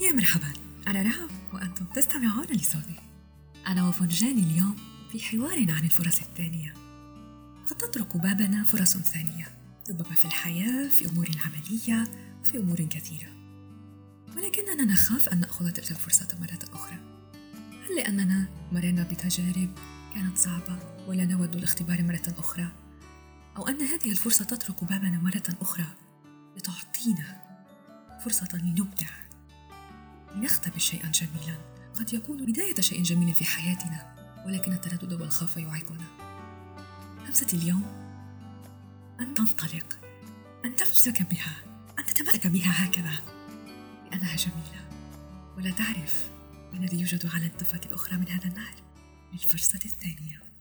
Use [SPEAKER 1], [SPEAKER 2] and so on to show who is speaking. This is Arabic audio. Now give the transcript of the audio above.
[SPEAKER 1] يا مرحبا. أنا رهب وأنتم تستمعون لصوتي. أنا وفنجاني اليوم في حوار عن الفرص الثانية. قد تطرق بابنا فرص ثانية. ربما في الحياة في أمور عملية وفي أمور كثيرة. ولكننا نخاف أن نأخذ تلك الفرصة مرة أخرى. هل لأننا مررنا بتجارب كانت صعبة ولا نود الاختبار مرة أخرى؟ أو أن هذه الفرصة تطرق بابنا مرة أخرى لتعطينا فرصة لنبدع؟ لنختبر شيئا جميلا. قد يكون بداية شيء جميل في حياتنا ولكن التردد والخوف يعيقنا. همسة اليوم أن تنطلق أن تمسك بها أن تتمسك بها هكذا. لأنها جميلة. ولا تعرف ما الذي يوجد على الضفة الأخرى من هذا النهر للفرصة الثانية.